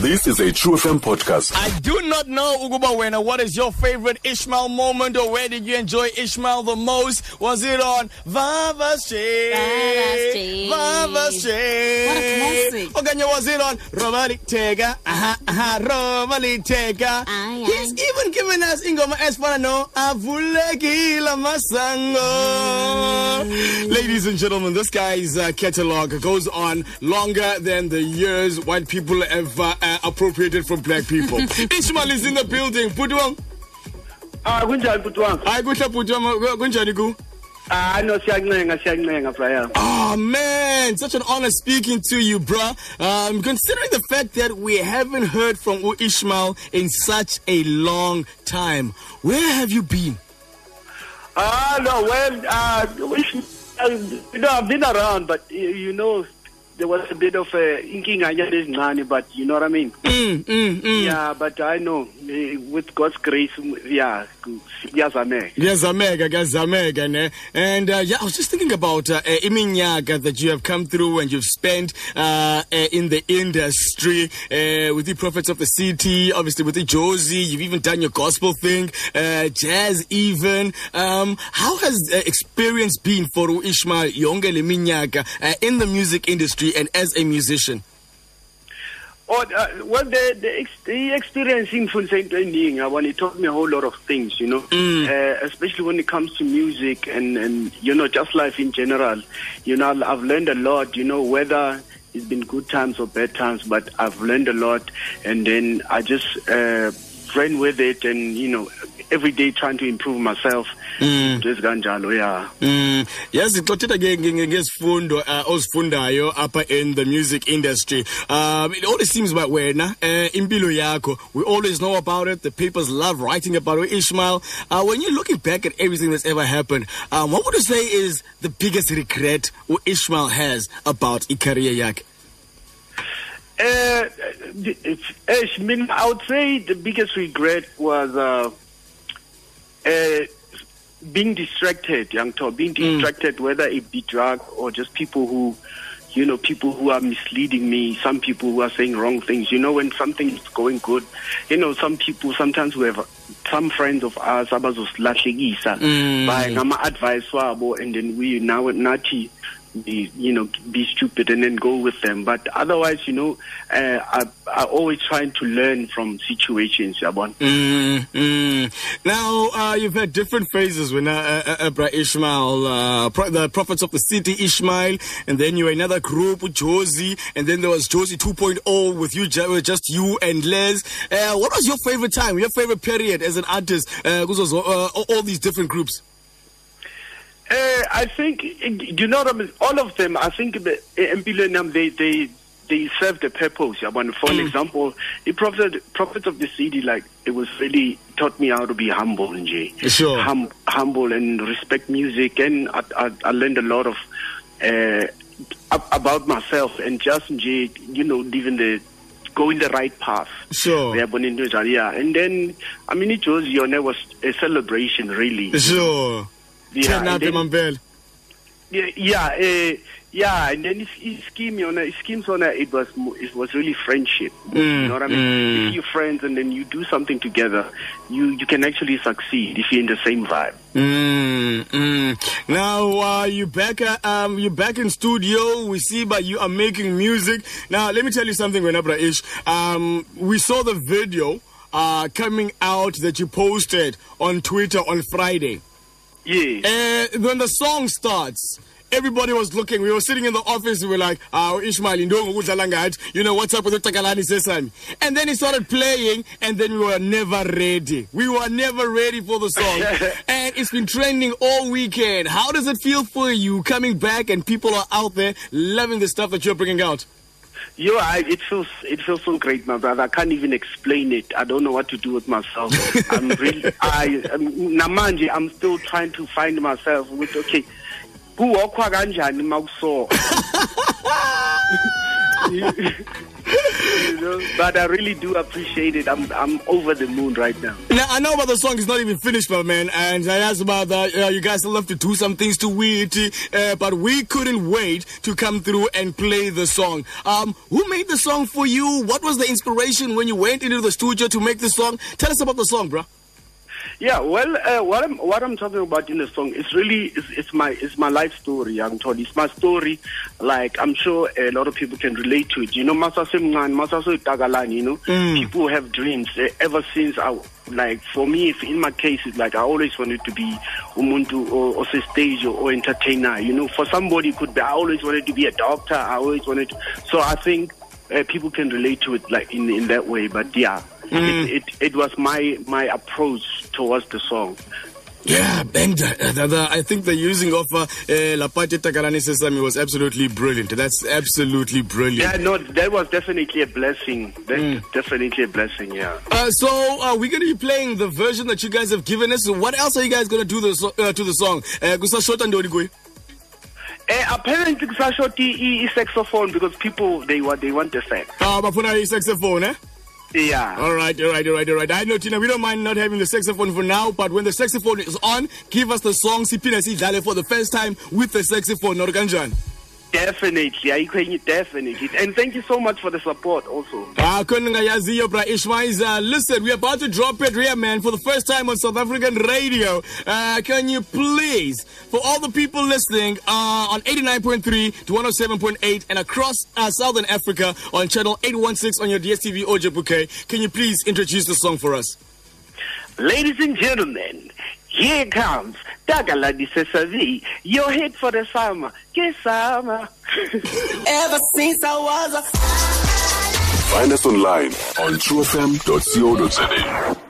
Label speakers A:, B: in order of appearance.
A: This is a True FM podcast.
B: I do not know, Uguba Wena, what is your favorite Ishmael moment or where did you enjoy Ishmael the most? Was it on Vava's
C: Vava's
B: Vava's
C: What a classic.
B: Okanye was it on Romani Tega? Aha, aha, Romani Tega. He's even given us Ingoma Espanano, Avulekila Masango. Ladies and gentlemen, this guy's uh, catalog goes on longer than the years white people ever. uh, uh, appropriated from black people. Ishmael is in the building. Putwang.
D: Ah kunjani futhi wami?
B: Hayi kuhle bhuti wami kunjani ku?
D: Ah no siyancenga siyancenga Brian.
B: Oh man, such an honor speaking to you, bruh. Um, considering the fact that we haven't heard from U Ishmael in such a long time, where have you been?
D: Ah no well uh uh, you know I've been around but you, you know there was a bit of a inkinga ezincane but you know what I mean?
B: Mm, mm, mm.
D: Yeah but I know eh, with God's grace yeah kuyazameka.
B: Kuyazameka, kuyazameka, ne? And uh, yeah, I was just thinking about uh, uh, iminyaka that you have come through and you've spent uh, uh, in the industry uh, with the prophets of the city, obviously with the Jozi. You've even done your gospel thing, uh, jazz, even. Um, how has uh, experience been for U Ishmael yonke le minyaka uh, in the music industry and as a musician?
D: Oh, uh, well, the the, ex- the experience in Saint Ending, when it taught me a whole lot of things, you know, uh, especially when it comes to music and, and, you know, just life in general. You know, I've- I've learned a lot, you know, whether it's been good times or bad times, but I've learned a lot. And then I just uh, ran with it and, you know, every day trying to improve myself. Just kanjalo, yeah.
B: Mm, yazi nge- nge- ngezifundo uh, ozifundayo apha in the music industry. Um it always seems about wena uh, impilo yakho. We always know about it. The papers love writing about it. Ishmael uh, when you're looking back at everything that's ever happened um, what would you say is the biggest regret ishmael has about i-career yakhe
D: Uh, it's- I would say the biggest regret was uh, uh, being distracted, young Tom, being distracted, whether it be drug or just people who, you know, people who are misleading me, some people who are saying wrong things. You know, when something is going good, you know, some people sometimes we have some friends of ours abazosilahlekisa by ngama advice wabo and then we now nathi be, you know, be stupid and then go with them. But otherwise, you know, uh, I, I always trying to learn from situations, Yabon.
B: Mm, mm. Now, uh, you've had different phases when uh, uh, uh, Ishmael, uh, pro- the prophets of the city, Ishmael, and then you were another group with Jozi, and then there was Jozi 2.0 with you, just you and Les. Uh, what was your favorite time, your favorite period as an artist, uh, all these different groups?
D: Uh, I think, you know what I mean? All of them, I think the Empilenam, they, they, they serve the purpose. Yabon. For example, the prophet, prophets of the city, like, it was really taught me how to be humble, Nje.
B: Sure.
D: Hum, humble and respect music. And I, I, I learned a lot of, uh, about myself and just, you know, living the, going the right path.
B: Sure.
D: Yabon, into njalo, Yeah. And then, I mean, it was, you know, was a celebration, really.
B: Sure.
D: Yeah,
B: Turn up,
D: and then-
B: Mampela.
D: yeah, uh, yeah, and then Skeem, you know, schemes on it, was it was really friendship. you know what I mean?
B: mm.
D: If you're friends and then you do something together, you you can actually succeed if you're in the same vibe.
B: Mm, mm. Now uh, you back uh, um you back in studio. We see, but you are making music. Now let me tell you something, Wenabra Ish. Um, we saw the video uh coming out that you posted on Twitter on Friday.
D: Yeah.
B: Uh, when the song starts. Everybody was looking. We were sitting in the office. We were like, "Ah, Ishmael, indongo kudlala ngathi. You know what's up with the Takalani Sesame?" And then he started playing, and then we were never ready. We were never ready for the song, and it's been trending all weekend. How does it feel for you coming back and people are out there loving the stuff that you're bringing out?
D: Yo, I, it feels it feels so great, my brother. I can't even explain it. I don't know what to do with myself. I'm really, I, um, namanje, I'm still trying to find myself. With okay, kuwokhwa kanjani makuso? know. But I really do appreciate it. I'm I'm over the moon right now.
B: Now, I know about the song is not even finished, my man, and I asked about that. You guys love to do some things to it, uh, but we couldn't wait to come through and play the song. Um, who made the song for you? What was the inspiration when you went into the studio to make the song? Tell us about the song, bro.
D: Yeah, well, uh, what I'm what I'm talking about in the song is really it's, it's my it's my life story, I'm Tony. It's my story. Like I'm sure a lot of people can relate to it. You know, Masasemngan, Masaso Tagalan. You know,
B: Mm.
D: people have dreams uh, ever since I. Like for me, if in my case, it's like I always wanted to be umuntu or, or stage or, or entertainer. You know, for somebody could be I always wanted to be a doctor. I always wanted to. So I think uh, people can relate to it like in in that way. But yeah, it, it it was my my approach towards the song.
B: Yeah, and uh, the, the, I think the using of uh, uh, Lapate Takalani Sesame was absolutely brilliant. That's absolutely brilliant.
D: Yeah, no, that was definitely a blessing. That's definitely a blessing. Yeah.
B: Uh, so uh, we're going to be playing the version that you guys have given us. What else are you guys going to do the uh, to the song? Uh, kusa short and Ndoni Gui.
D: Uh, apparently, kusashoti i saxophone because people they want they want the sax.
B: Ah, bafuna i-saxophone, eh?
D: Yeah.
B: All right, all right, all right, all right. I know, Tina, we don't mind not having the saxophone for now, but when the saxophone is on, give us the song Sipina Sidlale for the first time with the saxophone, Nor Kanjan.
D: Definitely, I can definitely. And thank you so much for the support also.
B: Ah, Yaziyo, bra Ishmaiza. Listen, we're about to drop it here, man, for the first time on South African radio. Uh, can you please, for all the people listening uh, on 89.3 to 107.8 and across uh, Southern Africa on channel 816 on your DSTV Ojabuke, can you please introduce the song for us?
D: Ladies and gentlemen, here comes Takalani Sesame, your hit for the summer. Que summer.
E: Ever since I was a
A: Find us online on truefm.co.za.